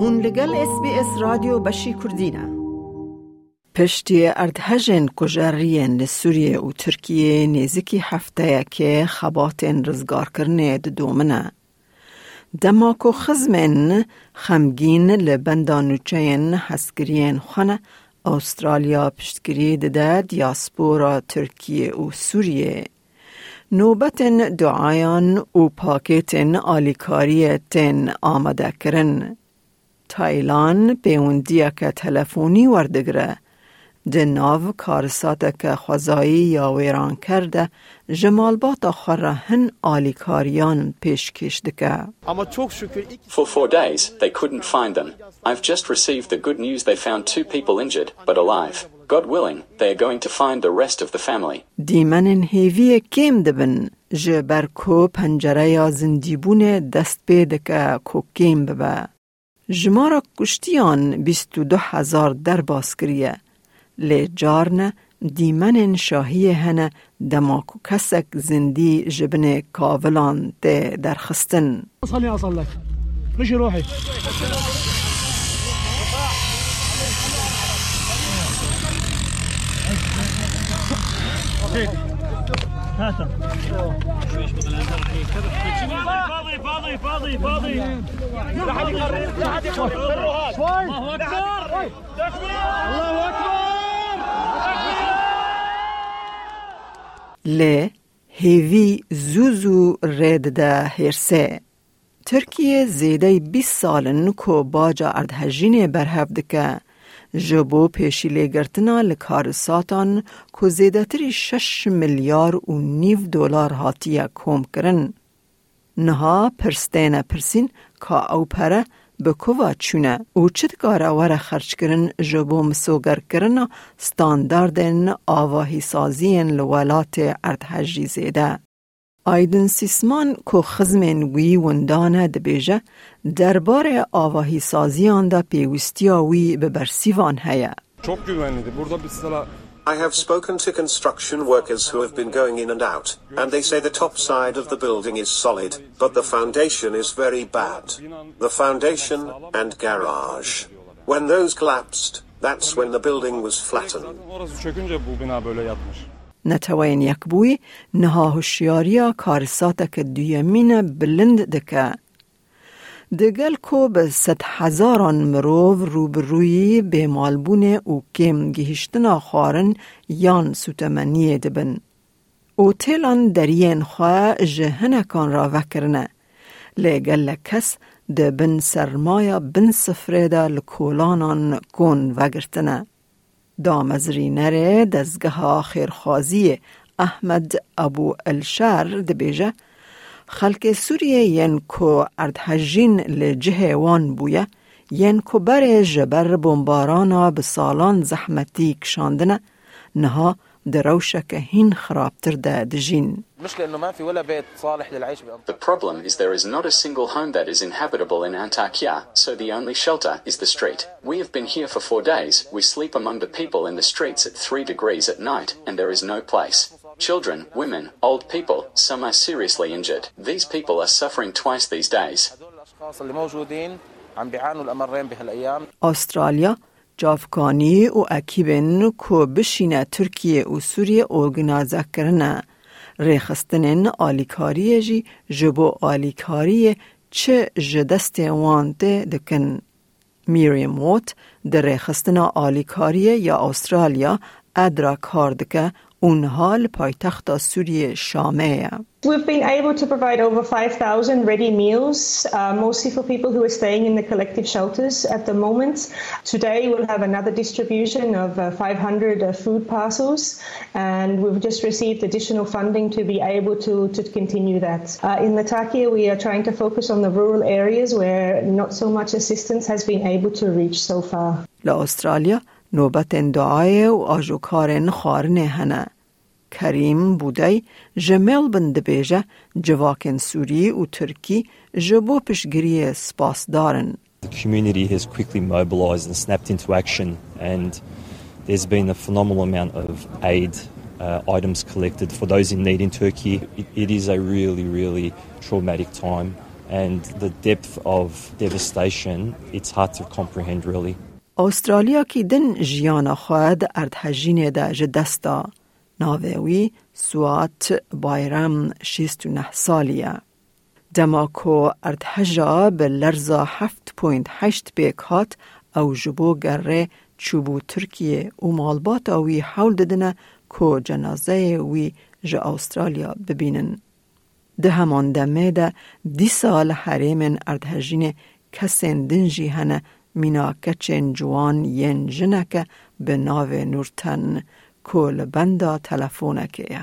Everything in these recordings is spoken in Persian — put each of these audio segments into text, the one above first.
هون لگل اس بی اس رادیو بشی کردینه پشتی اردهجن کجارین لسوریه و ترکیه نیزکی هفته که خباتن رزگار کرنه دومنه. دماکو خزمن خمگین لبندانوچین هسگرین خانه استرالیا پشتگیری ده دیاسپورا ترکیه و سوریه نوبتن دعایان و پاکتن آلیکاری تن آمده کرن. تایلان پیوندیه که تلفونی وردگره ده ناو کارسات که خوزایی یا ویران کرده جمال باتا خوره هن آلیکاریان پیش کشده که. For four days, they couldn't find them. I've just received the good news they found two people injured, but alive. God willing, they are going to find the rest of the family. دیمن هیوی کم دبن جبر کو پنجره یا زندیبون دست بیده که کو کم ببه. جمارا کشتیان بیستو دو هزار در باسکریه. لی جارن دیمن شاهی هنه دماکو کسک زندی جبن کاولان ده در خستن. خليني اصل لك مشي روحي الله اكبر الله اكبر لی هیوی زوزو رید ده هرسه. ترکیه زیده 20 سالن کو باجا اردهجین برهف دکه جبو پیشی لگرتنا لکارساتان کو زیده تری 6 میلیار و نیو دلار هاتیه کوم کرن. نها پرستین پرسین که او پره به کوا چونه او چت گاره وره خرچ کرن جبو مسوگر کرن ستانداردن آواهی سازین لولات اردهجی زیده. آیدن سیسمان کو خزمن وی وندانه دبیجه درباره آواهی سازیان دا پیوستیا وی به برسیوان هیا. Çok güvenliydi. Burada bir sıra I have spoken to construction workers who have been going in and out, and they say the top side of the building is solid, but the foundation is very bad. The foundation and garage. When those collapsed, that's when the building was flattened. zaten orası çökünce bu bina böyle yatmış. نتوین یک بوی نها هوشیاریا کارساتا که دویمین بلند دکه. دگل کو به ست هزاران مروو روبروی به مالبون او کم گهشتنا خارن یان سوتمنیه دبن. اوتیلان درین خواه جهنکان را وکرنه. لگل کس ده بن سرمایا بن سفره ده لکولانان کن وگرتنه. احمد ابو الشار دبیجه خلق سوریه ین کو اردهجین لجه وان بویه ین کو بر جبر بمبارانا به سالان زحمتی کشاندنه نها دروشک هین خرابتر ده دجین. المشكلة انه ما في ولا بيت صالح للعيش بأنطاكيا The problem is there is not a single home that is inhabitable in Antakya, so the only shelter is the street. We have been here for four days. We sleep among the people in the streets at three degrees at night, and there is no place. Children, women, old people, some are seriously injured. These people are suffering twice these days. هذول جافکانی و اکیبن کو بشینه ترکیه و سوریه ارگنازه کرنه ریخستنن آلیکاری جی جبو آلیکاری چه جدست وانته دکن. میریم ووت در ریخستن آلیکاری یا استرالیا ادرا کار دکه اونها لپایتخت سوریه شامه We've been able to provide over 5,000 ready meals, uh, mostly for people who are staying in the collective shelters at the moment. Today we'll have another distribution of uh, 500 uh, food parcels, and we've just received additional funding to be able to, to continue that. Uh, in Latakia, we are trying to focus on the rural areas where not so much assistance has been able to reach so far. لأسترالیا نوبت دعای و آجوکار خارنه هنه. کریم بودی جمال بند بیجه جواکن سوری و ترکی جبو پشگیری سپاس دارن. The community has quickly mobilised and snapped into action, and there's been a phenomenal amount of aid uh, items collected for those in need in Turkey. It, it is a really, really traumatic time and the depth of devastation, it's hard to comprehend really. استرالیا کی دن جیانا خود ارد هجینه ده جدستا ناویوی سوات بایرم شیست و نه سالیه. دماکو ارد هجا به لرزا هفت پوینت هشت بیک هات او جبو گره چوبو ترکیه و مالبات اوی حول ددنه کو جنازه وی جا استرالیا ببینن. ده همان دمه ده دی سال حریم اردهجین کسین دنجی هنه مینا کچین جوان ین جنک به ناو نورتن کل بندا تلفونکه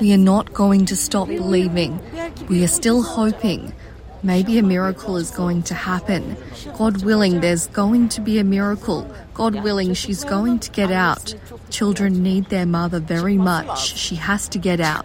We are not going to stop believing. We are still hoping. Maybe a miracle is going to happen. God willing, there's going to be a miracle. God willing, she's going to get out. Children need their mother very much. She has to get out.